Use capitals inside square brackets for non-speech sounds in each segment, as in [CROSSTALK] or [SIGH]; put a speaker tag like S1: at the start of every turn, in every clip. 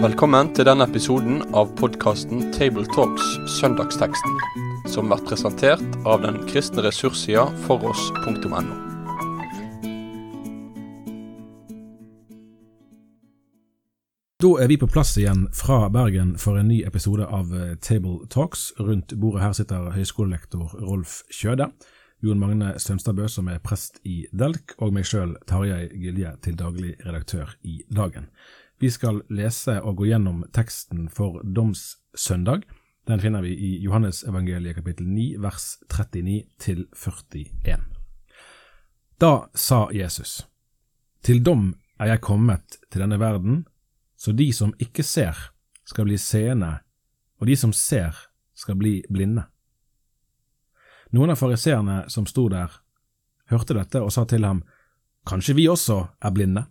S1: Velkommen til denne episoden av podkasten Tabletalks Søndagsteksten, som blir presentert av den kristne ressurssida foross.no.
S2: Da er vi på plass igjen fra Bergen for en ny episode av eh, Table Talks. Rundt bordet her sitter høyskolelektor Rolf Kjøde, Jon Magne Strømstadbø som er prest i Delk, og meg sjøl Tarjei Gilje til daglig redaktør i Dagen. Vi skal lese og gå gjennom teksten for domssøndag. Den finner vi i Johannesevangeliet kapittel 9 vers 39 til 41. Da sa Jesus, Til dom er jeg kommet til denne verden, så de som ikke ser, skal bli seende, og de som ser, skal bli blinde. Noen av fariseerne som sto der, hørte dette og sa til ham, Kanskje vi også er blinde?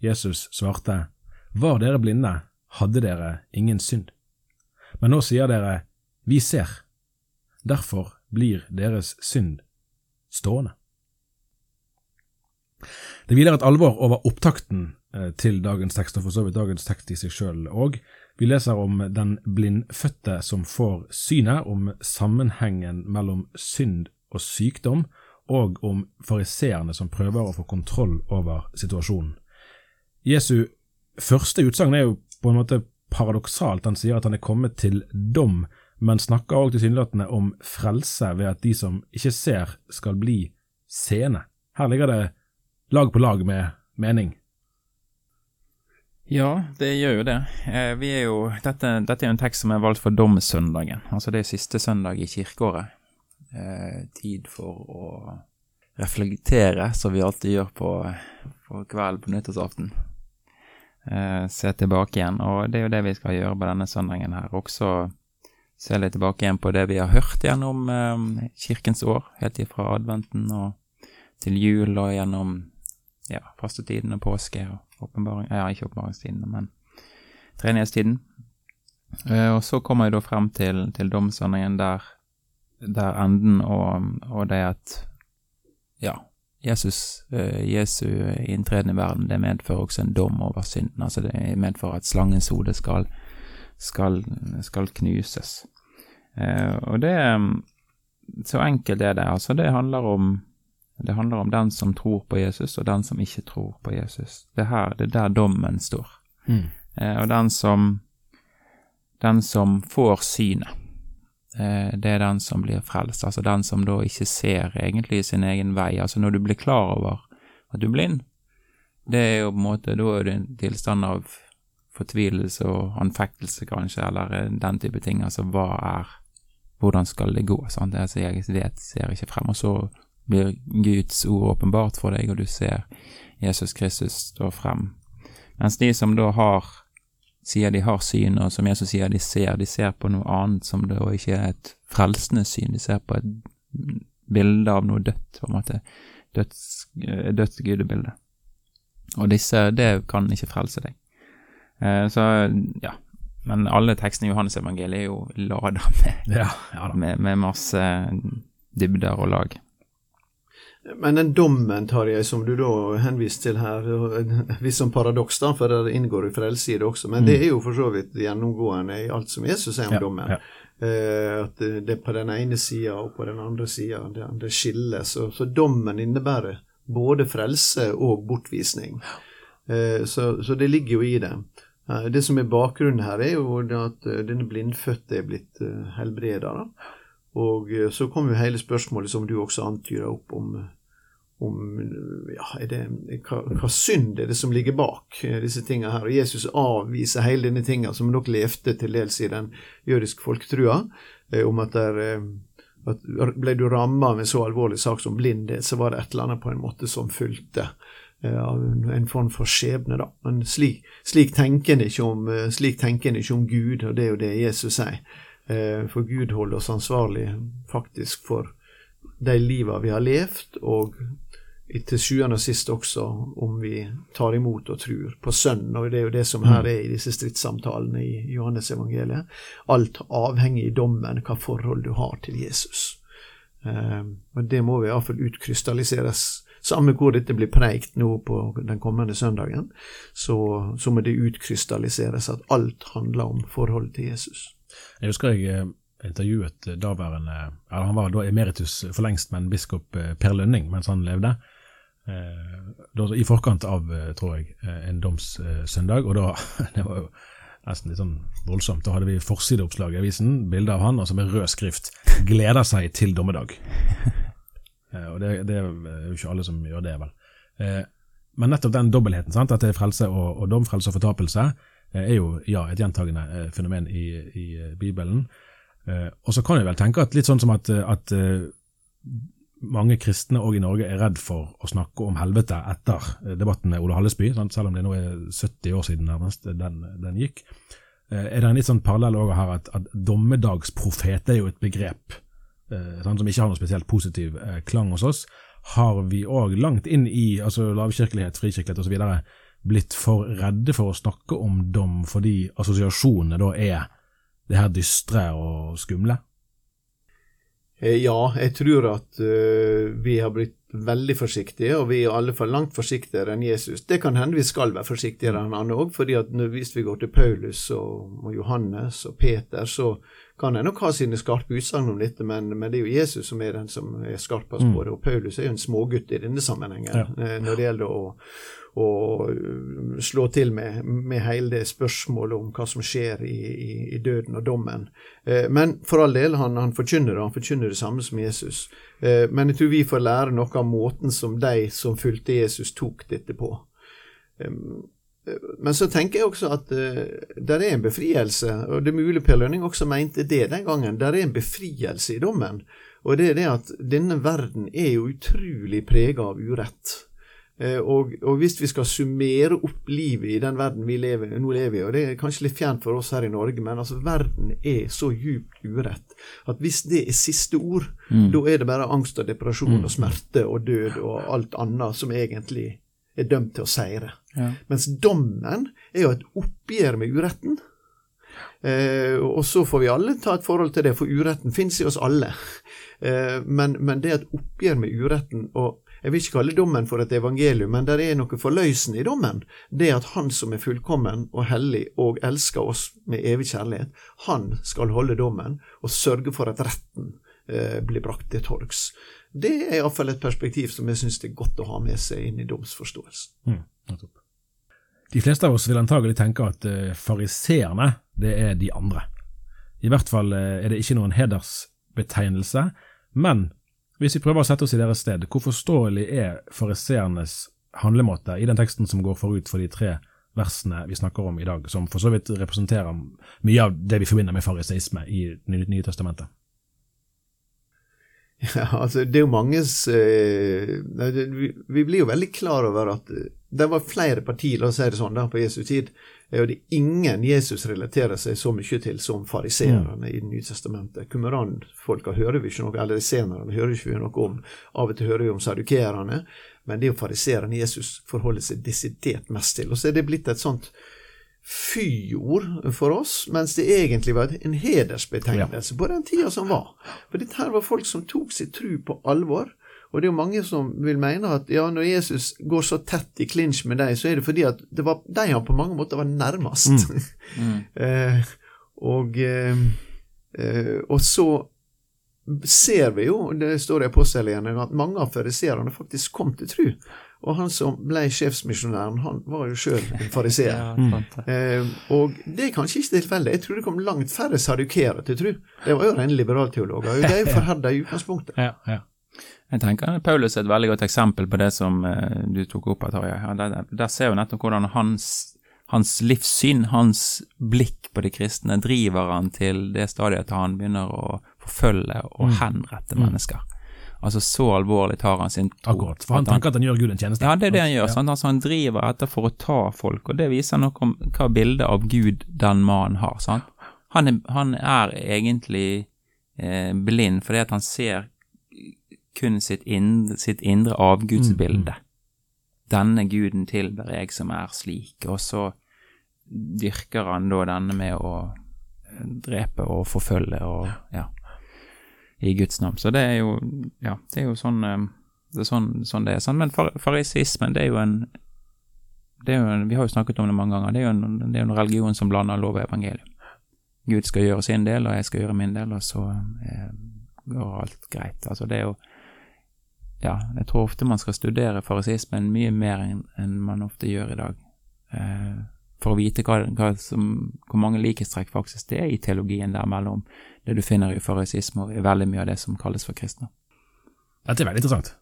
S2: Jesus svarte, Var dere blinde, hadde dere ingen synd. Men nå sier dere, Vi ser. Derfor blir deres synd stående. Det hviler et alvor over opptakten Eh, til dagens tekst, og for så vidt dagens tekst i seg sjøl òg. Vi leser om den blindfødte som får synet, om sammenhengen mellom synd og sykdom, og om fariseerne som prøver å få kontroll over situasjonen. Jesu første utsagn er jo på en måte paradoksalt. Han sier at han er kommet til dom, men snakker òg tilsynelatende om frelse ved at de som ikke ser, skal bli seende. Her ligger det lag på lag med mening.
S3: Ja, det gjør jo det. Eh, vi er jo, dette, dette er jo en tekst som er valgt for domssøndagen, altså det er siste søndag i kirkeåret. Eh, tid for å reflektere, som vi alltid gjør på, på kvelden på nyttårsaften. Eh, se tilbake igjen, og det er jo det vi skal gjøre på denne søndagen her. Også se litt tilbake igjen på det vi har hørt gjennom eh, kirkens år, helt ifra adventen og til jul og gjennom ja, fastetiden og påske. og åpenbaring Ja, ikke åpenbaringstiden, men treenighetstiden. Uh, og så kommer jeg da frem til, til domsordningen der, der enden og, og, det at ja, Jesus, uh, Jesu inntreden i verden, det medfører også en dom over synden. Altså det medfører at slangens hode skal, skal, skal knuses. Uh, og det Så enkelt er det. Altså, det handler om det handler om den som tror på Jesus, og den som ikke tror på Jesus. Det er her, det er der dommen står. Mm. Eh, og den som, den som får synet, eh, det er den som blir frelst. Altså den som da ikke ser egentlig sin egen vei. Altså når du blir klar over at du er blind, det er jo på en måte, da er det en tilstand av fortvilelse og anfektelse, kanskje, eller eh, den type ting. Altså hva er Hvordan skal det gå? Sant? Altså, jeg vet, ser ikke frem. Og så blir Guds ord åpenbart for deg, og du ser Jesus Kristus stå frem. Mens de som da har sier de har syn, og som Jesus sier de ser, de ser på noe annet som da ikke er et frelsende syn, de ser på et bilde av noe dødt, på en måte. Døds, dødt gudebilde. Og disse, det kan ikke frelse deg. Eh, så, ja. Men alle tekstene i Johannes evangeliet er jo lada med, ja, ja med, med masse dybder og lag.
S4: Men den dommen, Tarjei, som du da henviste til her, visst som paradoks, da, for der inngår jo frelse i det også, men mm. det er jo for så vidt gjennomgående i alt som Jesus sier om ja, dommen. Ja. Eh, at det er på den ene sida og på den andre sida det, det skilles. Så, så, dommen innebærer både frelse og bortvisning. Eh, så, så, det ligger jo i det. Eh, det som er bakgrunnen her, er jo at denne blindfødte er blitt uh, helbreda. Og eh, så kom jo hele spørsmålet som du også antyda opp om, om ja, det, hva, hva, synd er det som ligger bak eh, disse tingene her. Og Jesus avviser hele denne tinga som nok levde til dels i den jødiske folketrua, eh, om at der at ble du ramma med så alvorlig sak som blindhet, så var det et eller annet på en måte som fulgte en form for skjebne, da. Men slik, slik tenker en ikke, ikke om Gud, og det er jo det Jesus sier. Eh, for Gud holder oss ansvarlig faktisk for de liva vi har levd, og til sjuende og sist også om vi tar imot og tror på Sønnen. Og det er jo det som her er i disse stridssamtalene i Johannes evangeliet. Alt avhenger i dommen hva forhold du har til Jesus. Eh, og det må vi iallfall utkrystalliseres samme hvor dette blir preikt nå på den kommende søndagen, så, så må det utkrystalliseres at alt handler om forholdet til Jesus.
S2: Jeg husker jeg eh, intervjuet daværende eller Han var da emeritus for lengst, men biskop eh, Per Lønning mens han levde. Eh, I forkant av, tror jeg, en domssøndag. Og da [LAUGHS] Det var jo nesten litt sånn voldsomt. Da hadde vi forsideoppslag i avisen, bilde av han, og så med rød skrift 'Gleder seg til dommedag'. [LAUGHS] og det, det, er jo ikke alle som gjør det, vel. men nettopp den dobbeltheten, sant? at det er frelse og, og dom, frelse og fortapelse, er jo ja, et gjentagende fenomen i, i Bibelen. Eh, og så kan jeg vel tenke at litt sånn som at, eh, at eh, mange kristne òg i Norge er redd for å snakke om helvete etter debatten med Ole Hallesby, sant? selv om det nå er 70 år siden nærmest den, den gikk. Er det en litt sånn parallell også her at, at dommedagsprofet er jo et begrep sant, som ikke har noe spesielt positiv klang hos oss? Har vi òg langt inn i altså lavkirkelighet, frikirkelighet osv. blitt for redde for å snakke om dom fordi assosiasjonene da er det her dystre og skumle?
S4: Eh, ja, jeg tror at uh, vi har blitt veldig forsiktige, og vi er i alle fall langt forsiktigere enn Jesus. Det kan hende vi skal være forsiktigere enn han òg, fordi at hvis vi går til Paulus og, og Johannes og Peter, så kan en nok ha sine skarpe utsagn om dette, men, men, det er jo Jesus som er den som er skarpest på det. Og Paulus er jo en smågutt i denne sammenhengen ja. Eh, når det gjelder å og øh, slå til med, med hele det spørsmålet om hva som skjer i, i, i døden og dommen. Eh, men for all del, han, han forkynner det, han forkynner det samme som Jesus. Eh, men jeg tror vi får lære noe av måten som de som fulgte Jesus, tok dette på. Eh, men så tenker jeg også at uh, det er en befrielse, og det er mulig Per Lønning også mente det den gangen. Det er en befrielse i dommen, og det er det at denne verden er jo utrolig prega av urett. Eh, og, og, hvis vi skal summere opp livet i den verden vi lever, nå lever i, og det er kanskje litt fjernt for oss her i Norge, men altså verden er så djupt urett at hvis det er siste ord, mm. da er det bare angst og depresjon mm. og smerte og død og alt annet som egentlig er dømt til å seire. Ja. Mens dommen er jo et oppgjør med uretten. Eh, og så får vi alle ta et forhold til det, for uretten fins i oss alle. Eh, men, men, det er et oppgjør med uretten. og jeg vil ikke kalle dommen for et evangelium, men det er noe forløsende i dommen. Det at Han som er fullkommen og hellig og elsker oss med evig kjærlighet, han skal holde dommen og sørge for at retten eh, blir brakt til torgs. Det er iallfall et perspektiv som jeg syns det er godt å ha med seg inn i domsforståelsen. Mm,
S2: de fleste av oss vil antagelig tenke at uh, fariseerne, det er de andre. I hvert fall uh, er det ikke noen hedersbetegnelse, men hvis vi prøver å sette oss i deres sted, hvor forståelig er fariseernes handlemåte i den teksten som går forut for de tre versene vi snakker om i dag, som for så vidt representerer mye av det vi forbinder med fariseisme i Det nye testamentet? [LAUGHS]
S4: Ja, altså Det er jo manges eh, vi, blir jo veldig klar over at det var flere partier, la oss si det sånn, da, på Jesu tid, og det er ingen Jesus relaterer seg så mye til som fariseerne i Det nye testamentet. Kumran-folka hører vi ikke noe eller senere hører vi ikke noe om. Av og til hører vi om sadukerene, men det er jo fariseerne Jesus forholder seg desidert mest til. Og så er det blitt et sånt fyord for oss, mens det egentlig var en hedersbetegnelse på den tida som var. For dette her var folk som tok sin tru på alvor, og det er jo mange som vil mene at ja, når Jesus går så tett i klinsj med deg, så er det fordi at det var de han på mange måter var nærmest. Mm. [LAUGHS] Mm. eh, og, eh, eh, og så ser vi jo, det står i apostelgjerningen, at mange av fariseerne faktisk kom til tru. Og han som ble sjefsmisjonæren, han var jo sjøl en fariseer. ja, mm. eh, og det er kanskje ikke tilfeldig. Jeg tror det kom langt færre sadukere til tru. Det var jo rene liberalteologer. De er jo [LAUGHS] forherda i utgangspunktet.
S3: Ja, ja. Jeg tenker Paulus er et veldig godt eksempel på det som uh, du tok opp. Tarjei. Ja, der, der, ser jo nettopp hvordan hans, hans, livssyn, hans blikk på de kristne, driver han til det stadiet at han begynner å forfølge og mm. henrette mm. mennesker. Altså Så alvorlig tar han sin tro.
S2: Akkurat, for han tenker at han gjør Gud en tjeneste.
S3: Ja, det er det han gjør. Ja. Altså, han driver etter for å ta folk, og det viser noe om hva bildet av Gud den mannen har. sant? Han er, han er egentlig eh, blind fordi at han ser kun sitt indre, sitt indre avgudsbilde. Mm. Denne guden tilber jeg som er slik, og så dyrker han da denne med å drepe og forfølge og ja, i Guds navn. Så det er jo, ja, det er jo sånn eh, Det er sånn, sånn det er. Sånn. Men farisismen, det er jo en det er jo en, Vi har jo snakket om det mange ganger. Det er jo en, det er en religion som blander lov og evangelium. Gud skal gjøre sin del, og jeg skal gjøre min del, og så eh, går alt greit. Altså, det er jo Ja, jeg tror ofte man skal studere farisismen mye mer enn en man ofte gjør i dag. Eh, for å vite hva, hva som, hvor mange likhetstrekk faktisk det er i teologien der mellom det du finner i farisisme og i veldig mye av det som kalles for kristne.
S2: Dette er veldig interessant.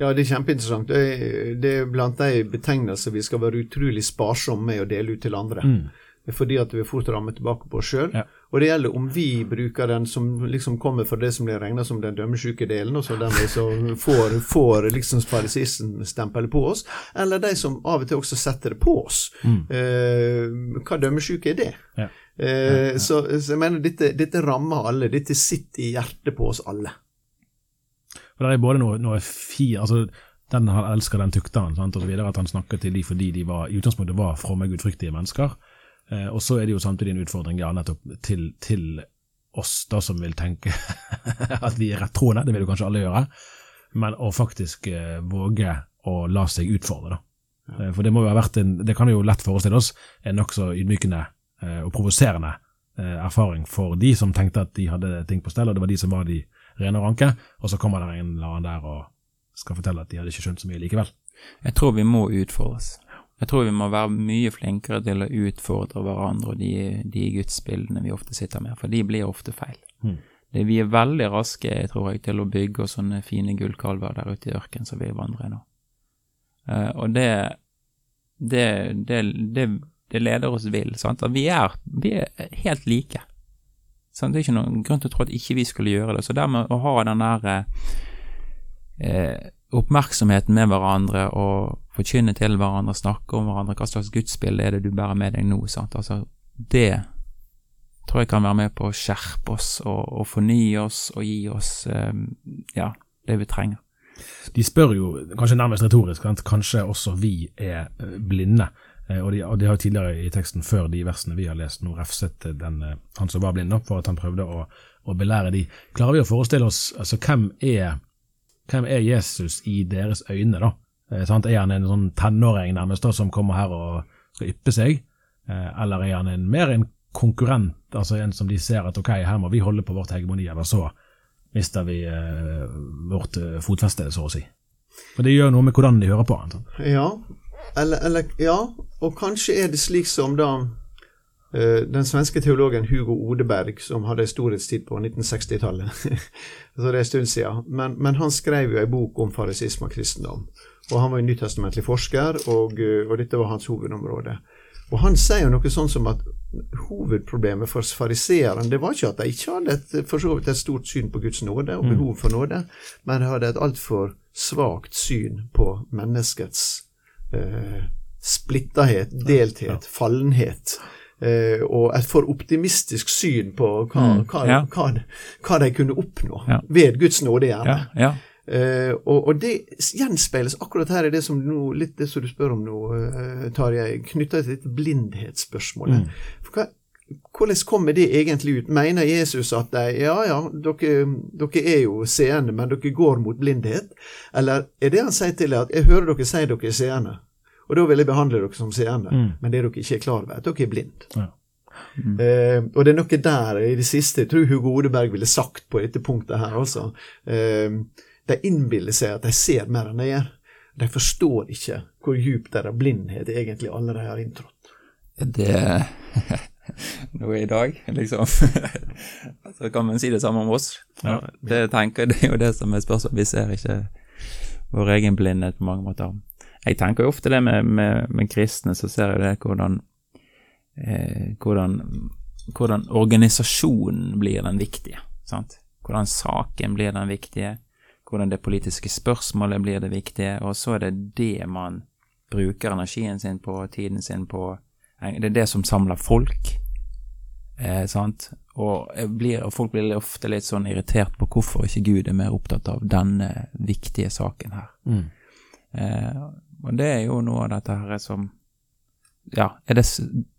S4: Ja, det er kjempeinteressant. Det er, det er blant de betegnelser vi skal være utrolig sparsomme med å dele ut til andre. Mm fordi at vi fort rammer tilbake på oss sjøl. Ja. Og det gjelder om vi bruker den som liksom kommer fra det som blir regna som den dømmesjuke delen, og så som får, får liksom sparisissen-stempelet på oss, eller de som av og til også setter det på oss. Mm. Eh, hva dømmesjuke er det? Ja. Eh, så, så, jeg mener dette, dette, rammer alle. Dette sitter i hjertet på oss alle.
S2: For det er både noe, noe fi, altså den han elsker den tukteren, sant, og så videre, at han snakker til de fordi de var, i utgangspunktet var fromme, gudfryktige mennesker. Eh, og så er det jo samtidig en utfordring ja, nettopp til, til oss da som vil tenke [LAUGHS] at vi er rettroende, det vil jo kanskje alle gjøre, men å faktisk eh, våge å la seg utfordre. da. Eh, for det må jo ha vært en, det kan jo lett forestille oss, en nokså ydmykende eh, og provoserende eh, erfaring for de som tenkte at de hadde ting på stell, og det var de som var de rene og ranke, og så kommer det en eller annen der og skal fortelle at de hadde ikke skjønt så mye likevel.
S3: Jeg tror vi må utfordres. Jeg tror vi må være mye flinkere til å utfordre hverandre og de, de gudsbildene vi ofte sitter med, for de blir ofte feil. Mm. Det, vi er veldig raske, tror jeg, til å bygge oss sånne fine gullkalver der ute i ørkenen som vi vandrer i nå. Uh, og det, det, det, det, leder oss vill. Sant? At vi er, vi er helt like. Sant? Det er ikke noen grunn til å tro at ikke vi skulle gjøre det. Så dermed å ha den der eh, oppmerksomheten med hverandre og forkynne til hverandre, snakke om hverandre, hva slags gudsbilde er det du bærer med deg nå? sant? Altså, det tror jeg kan være med på å skjerpe oss og, og fornye oss og gi oss eh, ja, det vi trenger.
S2: De spør jo, kanskje nærmest retorisk, kanskje også vi er eh, blinde. Eh, og de, og de, har tidligere i teksten, før de versene vi har lest, nå refset den, han som var blind, for at han prøvde å, å belære de. Klarer vi å forestille oss altså, hvem er hvem er Jesus i deres øyne, da? Eh, er han en sånn tenåring nærmest da, som kommer her og skal yppe seg, eh, eller er han en, mer en konkurrent, altså en som de ser at ok, her må vi holde på vårt hegemoni, eller så mister vi eh, vårt eh, fotfeste, så å si. For det gjør noe med hvordan de hører på han.
S4: Ja, eller, eller, ja, og kanskje er det slik som da den svenske teologen Hugo Odeberg, som hadde storhetstid på 1960-tallet, [LAUGHS] så det er en stund siden, men, men, han skrev jo en bok om farisisme og kristendom. Og Han var jo nytestamentlig forsker, og, eh, og, dette var hans hovedområde. Og Han sier jo noe sånn som at hovedproblemet for fariseerne det var ikke at de ikke hadde et, for så vidt et stort syn på Guds nåde og mm. behov for nåde, men de hadde et altfor svakt syn på menneskets eh, splitterhet, delthet, fallenhet eh, og et for optimistisk syn på hva, mm, hva, ja. hva, hva de kunne oppnå ja. ved Guds nåde, gjerne. Ja, eh, og, og, det gjenspeiles akkurat her i det som, nå, litt det som du spør om nå, eh, Tarjei, knytta til dette blindhetsspørsmålet. Mm. For hva, hvordan kommer det egentlig ut? Mener Jesus at de, ja ja, dere, dere, er jo seende, men dere går mot blindhet? Eller er det han sier til deg at jeg hører dere si dere er seende, og da vil jeg behandle dere som seende. Mm. Men det dere ikke er klar over, at dere er blind. Ja. Mm. Eh, og det er noe der i det siste jeg tror Hugo Odeberg ville sagt på dette punktet her også. Eh, de innbiller seg at de ser mer enn de gjør. De forstår ikke hvor djupt deres blindhet egentlig allerede har inntrådt.
S3: Det [LAUGHS] noe i dag, liksom. [LAUGHS] Så kan man si det samme om oss. Ja. Det tenker Det er jo det som er spørsmålet. Vi ser ikke vår egen blindhet på mange måter. Jeg tenker jo ofte det med, med, med kristne, så ser jeg det hvordan, eh, hvordan, hvordan organisasjonen blir den viktige. Sant? Hvordan saken blir den viktige, hvordan det politiske spørsmålet blir det viktige, og så er det det man bruker energien sin på, tiden sin på. Det er det som samler folk. Eh, sant? Og, blir, og, folk blir ofte litt sånn irritert på hvorfor ikke Gud er mer opptatt av denne viktige saken her. Mm. Eh, og det er jo noe av dette her som Ja, det,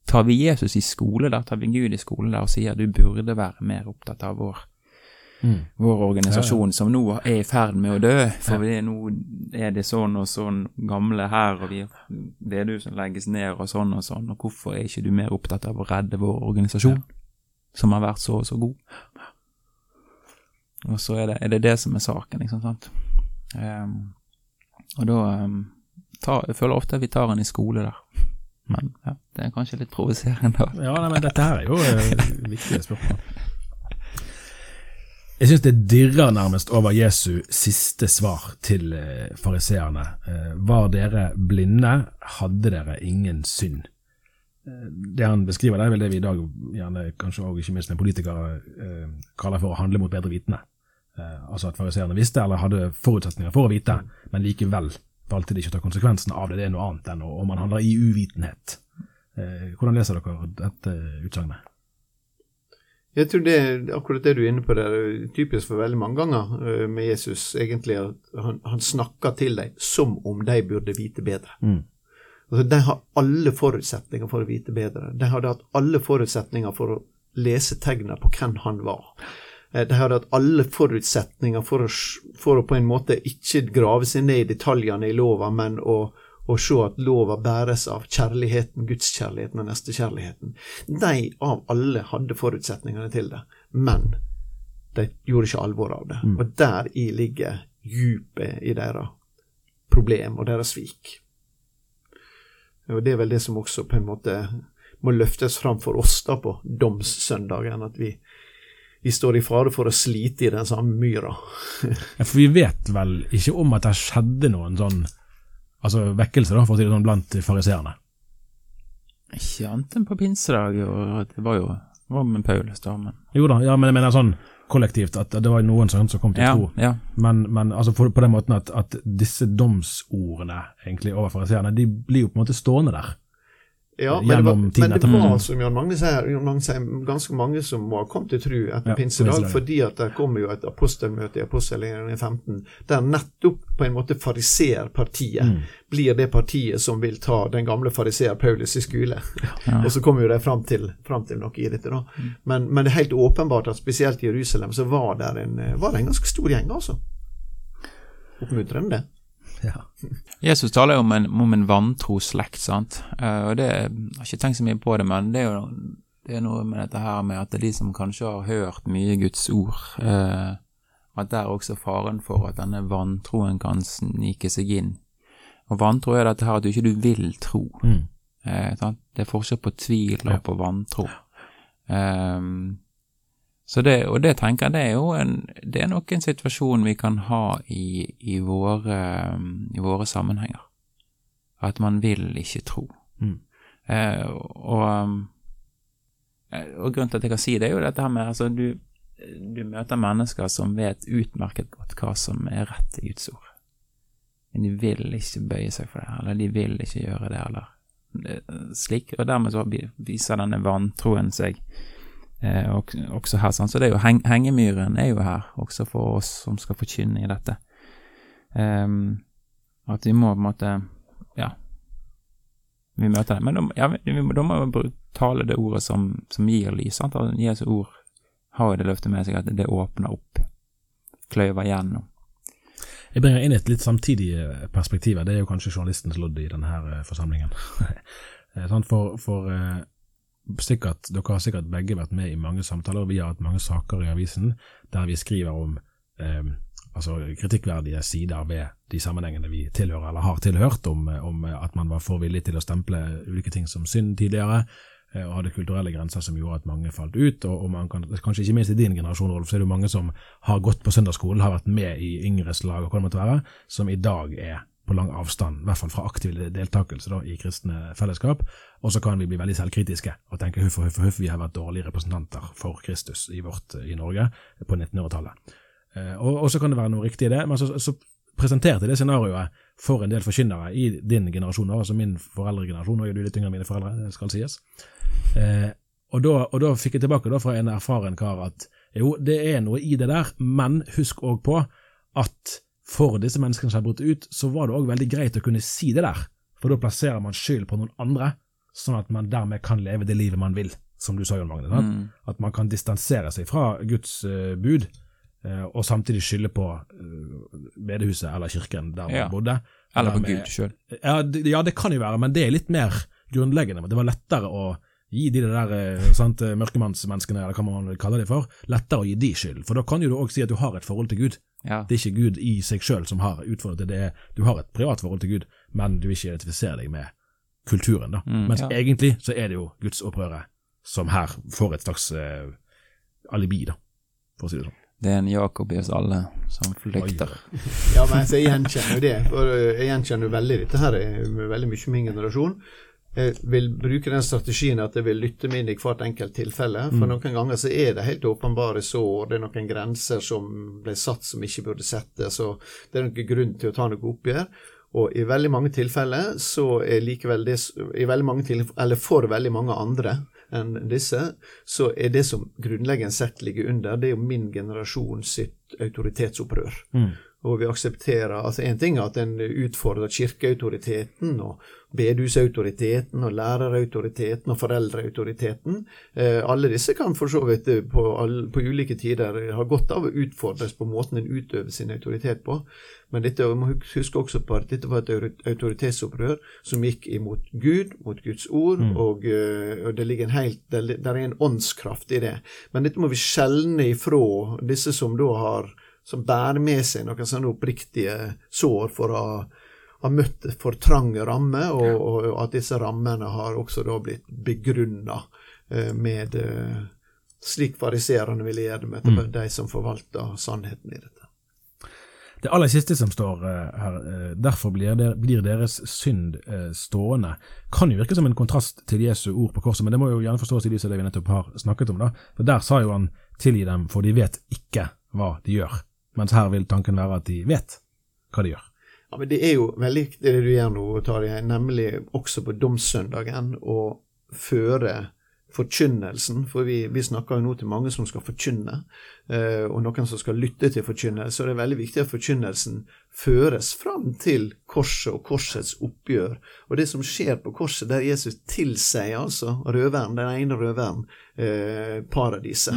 S3: tar vi Jesus i skole der, tar vi Gud i skole der og sier du burde være mer opptatt av vår mm. vår organisasjon, ja, ja. som nå er i ferd med å dø. For ja. nå er det sånn og sånn gamle her, og vi, det er du som legges ned og sånn og sånn. Og hvorfor er ikke du mer opptatt av å redde vår organisasjon, som har vært så og så god? Og så er det, er det det, som er saken, liksom, sant. Um, og da um, tar, Jeg føler ofte at vi tar en i skole der. Men ja, det er kanskje litt provoserende.
S2: Ja, nei, men dette her er jo eh, viktige spørsmål. Jeg syns det dirrer nærmest over Jesu siste svar til uh, fariseerne. Uh, var dere blinde, hadde dere ingen synd. Uh, det han beskriver, det er vel det vi i dag, gjerne kanskje også ikke minst en politiker, kaller for å handle mot bedre vitende. altså at fariseerne visste, eller hadde forutsetninger for å vite, men likevel valgte de ikke å ta konsekvensen av det. Det er noe annet enn om man handler i uvitenhet. Eh, hvordan leser dere dette utsagnet?
S4: Jeg tror det, akkurat det du er inne på, det er typisk for veldig mange ganger eh, med Jesus. egentlig at Han, han snakker til dem som om de burde vite bedre. Mm. Altså, de har alle forutsetninger for å vite bedre. De hadde hatt alle forutsetninger for å lese tegnene på hvem han var. Eh, de hadde hatt alle forutsetninger for å, for å, på en måte ikke grave seg ned i detaljene i lova, men å, å se at lova bæres av kjærligheten, gudskjærligheten og nestekjærligheten. De av alle hadde forutsetningene til det, men de gjorde ikke alvor av det. Mm. Og i ligger djupet i deres problem og deres svik. Og det er vel det som også på en måte må løftes fram for oss da på domssøndagen, at vi, vi står i fare for å slite i den samme myra. [LAUGHS]
S2: ja, for vi vet vel ikke om at det skjedde noen sånn altså vekkelse, da, for å si det sånn, blant fariseerne?
S3: Ikke annet enn på pinsedag, og det var jo det var med Paulus, da. Men...
S2: Jo da, ja, men jeg mener sånn kollektivt, at det var noen som kom til ja, tro. Ja. Men, men altså på, på, den måten at, at disse domsordene egentlig over fariseerne, de blir jo på en måte stående der.
S4: Ja, men det, var, men det var, som Jan Magne sier, Jan Magne sier, ganske mange som må ha kommet til tru etter ja, pinsedag, fordi at det kommer jo et apostelmøte i apostelgjerningen 15, der nettopp på en måte fariseerpartiet mm. blir det partiet som vil ta den gamle fariseer Paulus i skole. Ja. [LAUGHS] og så kommer jo de fram til, fram til noe i dette. da. Mm. Men, men, det er helt åpenbart at spesielt i Jerusalem så var det en, var det en ganske stor gjeng, altså. Oppmuntrende.
S3: Ja. Jesus taler jo om en, om en vantro slekt, sant. Uh, og det, Jeg har ikke tenkt så mye på det, men det er jo det er noe med dette her med at det er de som kanskje har hørt mye Guds ord, uh, at det er også faren for at denne vantroen kan snike seg inn. Og vantro er dette her at du ikke vil tro. Mm. Uh, det er forskjell på tvil og på vantro. Um, det, og det tenker jeg det er jo en, det er nok en situasjon vi kan ha i, i, våre, i våre, sammenhenger. At man vil ikke tro. Mm. Eh, og, eh, og, grunnen til at jeg kan si det, er jo dette her med altså du, du møter mennesker som vet utmerket godt hva som er rett i Guds ord. Men de vil ikke bøye seg for det, eller de vil ikke gjøre det, eller eh, slik. Og dermed så viser denne vantroen seg eh, også her. Sånn. Så det er jo heng, hengemyren er jo her, også for oss som skal forkynne i dette. Um, at vi må på en måte Ja, vi møter det. Men da, ja, må vi tale det ordet som, som gir lys. Sant? At Jesu ord har jo det løftet med seg at det åpner opp, kløyver gjennom.
S2: Jeg bringer inn et litt samtidig perspektiv. Det er jo kanskje journalistens lodd i denne her eh, forsamlingen. [LAUGHS] Eh, for, for sikkert, dere har sikkert begge vært med i mange samtaler, vi har hatt mange saker i avisen der vi skriver om eh, altså kritikkverdige sider ved de sammenhengene vi tilhører eller har tilhørt, om, om at man var for villig til å stemple ulike ting som synd tidligere, eh, og hadde kulturelle grenser som gjorde at mange falt ut. og, og kan, Kanskje ikke minst i din generasjon, Rolf, så er det mange som har gått på søndagsskolen, har vært med i yngres lag, og hva det måtte være, som i dag er lang avstand, i hvert fall fra aktiv deltakelse da, i kristne fellesskap. Og så kan vi bli veldig selvkritiske og tenke huff og huff og huff, vi har vært dårlige representanter for Kristus i, vårt, i Norge på 1900-tallet. Eh, og, og, så kan det være noe riktig i det, men så, så presenterte det scenarioet for en del forkynnere i din generasjon, altså min foreldregenerasjon, nå er du litt yngre enn mine foreldre, det skal sies. Eh, og, da, og, da, fikk jeg tilbake da fra en erfaren kar at jo, det er noe i det der, men husk òg på at for disse menneskene som har brutt ut, så var det òg veldig greit å kunne si det der, for da plasserer man skyld på noen andre, sånn at man dermed kan leve det livet man vil, som du sa, Jon Magne. Mm. At man kan distansere seg fra Guds uh, bud uh, og samtidig skylde på uh, bedehuset eller kirken der man
S3: Ja.
S2: bodde.
S3: Eller på Gud sjøl.
S2: Ja, ja, det kan jo være, men det er litt mer grunnleggende. Det var lettere å gi de der sant, mørkemannsmenneskene, eller hva man vil kalle de for, lettere å gi de skyld. For da kan jo du òg si at du har et forhold til Gud.
S3: Ja.
S2: Det er ikke Gud i seg sjøl som har utfordret det, det er, du har et privat forhold til Gud, men du vil ikke identifisere deg med kulturen. da.
S3: Mm,
S2: Mens
S3: ja.
S2: egentlig så er det jo gudsopprøret som her får et slags eh, alibi, da, for å si det sånn.
S3: Det er en Jakob i oss alle som flykter.
S4: Ja, men altså, jeg gjenkjenner jo det. For øh, jeg gjenkjenner jo veldig dette her er med veldig mye min generasjon. Jeg vil bruke den strategien at jeg vil lytte meg inn i hvert enkelt tilfelle. For noen ganger så er det helt åpenbare sår, det er noen grenser som ble satt som ikke burde settes, og det er noen grunn til å ta noe oppgjør. Og i veldig mange tilfeller så er likevel det i veldig mange tilfeller, Eller for veldig mange andre enn disse, så er det som grunnleggende sett ligger under, det er jo min generasjon sitt autoritetsopprør. Og vi aksepterer altså En ting er at en utfordrer kirkeautoriteten og bedehusautoriteten og lærerautoriteten og foreldreautoriteten. Eh, alle disse kan for så vidt eh, på, all, på ulike tider ha godt av å utfordres på måten en utøver sin autoritet på. Men dette, vi må huske også på at dette var et autoritetsopprør som gikk imot Gud, mot Guds ord, og, eh, og det ligger en helt, det, det er en åndskraft i det. Men dette må vi skjelne ifra disse som da har som bærer med seg noen sånne oppriktige sår for å ha møtt for trange rammer, og, og at disse rammene har også da blitt begrunna eh, med eh, slik fariserene ville gjøre det med
S2: Mm.
S4: de som forvalter sannheten i dette.
S2: Det aller siste som står eh, her, eh, derfor blir, der, blir deres synd eh, stående, kan jo virke som en kontrast til Jesu ord på korset, men det må jo gjerne forstås i lys av det vi nettopp har snakket om. da. For Der sa jo han tilgi dem, for de vet ikke hva de gjør. Mens her vil tanken være at de vet hva de gjør.
S4: Ja, men Det er jo veldig det du gjør nå, Tarjei, nemlig også på domssøndagen å føre forkynnelsen, for vi, vi snakker jo nå til mange som skal forkynne, eh, og noen som skal lytte til forkynnelse, så det er veldig viktig at forkynnelsen føres fram til korset og korsets oppgjør. Og det som skjer på korset, der Jesus tilsier altså røveren, den ene røveren, eh, paradiset.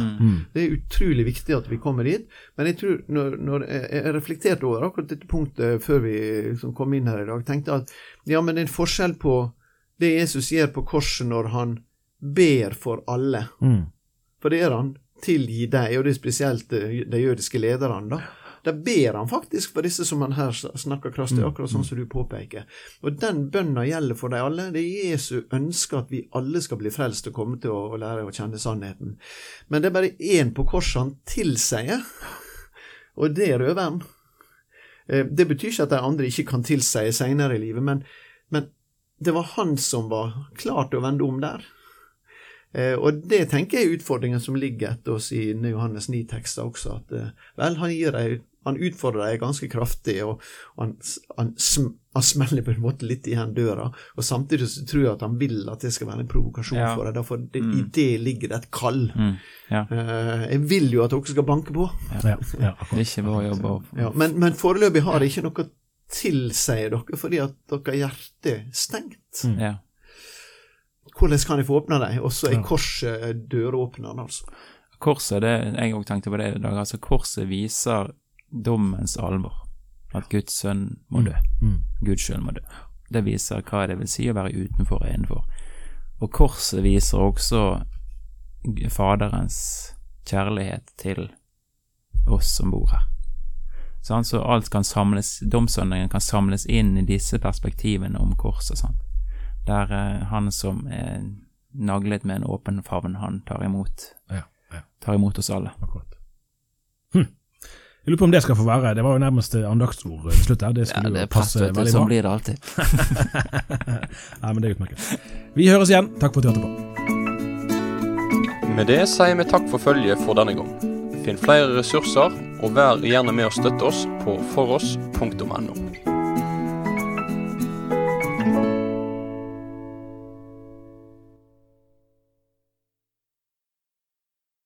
S4: Det er utrolig viktig at vi kommer dit, men jeg tror, når, når jeg jeg reflekterte over akkurat dette punktet før vi liksom kom inn her i dag, tenkte jeg at ja, men det er en forskjell på det Jesus gjør på korset når han ber for alle. For det gjør han. Tilgi deg, og det er spesielt eh, de jødiske lederne, da. Der ber han faktisk for disse som han her snakker krasst til, akkurat sånn som du påpeker. Og den bønna gjelder for de alle. Det er Jesu ønske at vi alle skal bli frelst og komme til å, å lære å kjenne sannheten. Men det er bare én på korset han tilsier, og det er røveren. Eh, Det betyr ikke at de andre ikke kan tilsie senere i livet, men, men det var han som var klar til å vende om der. Eh, og det tenker jeg er utfordringen som ligger etter oss i Johannes 9-tekster også. At eh, vel, han, gir deg, han utfordrer deg ganske kraftig, og han, han, sm, han smeller på en måte litt igjen døra. Og samtidig så tror jeg at han vil at det skal være en provokasjon
S3: Ja.
S4: for deg. For det, i det ligger det et kall.
S3: Mm. Ja.
S4: Eh, jeg vil jo at dere skal banke på.
S2: Ja.
S3: Det er ikke vår jobb
S4: men, men foreløpig har jeg ikke noe tilsier dere, fordi at dere har er stengt.
S3: ja.
S4: Hvordan kan jeg få åpna dem? Og så er korset døråpneren, altså.
S3: Korset, det, jeg òg tenkte på det i dag, altså korset viser dommens alvor. At Guds sønn må dø.
S2: Mm.
S3: Gud sjøl må dø. Det viser hva det vil si å være utenfor og innenfor. Og korset viser også Faderens kjærlighet til oss som bor her. Så alt kan samles, domssøndagen kan samles inn i disse perspektivene om korset. Sant? Der eh, han som er naglet med en åpen favn, han tar imot,
S2: Ja, ja,
S3: tar imot oss alle.
S2: akkurat. Hm. Jeg lurer på om det skal få være. Det var jo nærmest andaktsord til slutt her. Det
S3: Ja,
S2: skulle
S3: det
S2: jo passe
S3: veldig du.
S2: veldig
S3: Sånn blir det alltid. [LAUGHS] [LAUGHS]
S2: Nei, men det er utmerket. Vi høres igjen. Takk for at du hørte på.
S1: Med det sier vi takk for følget for denne gang. Finn flere ressurser, og vær gjerne med å støtte oss på foross.no.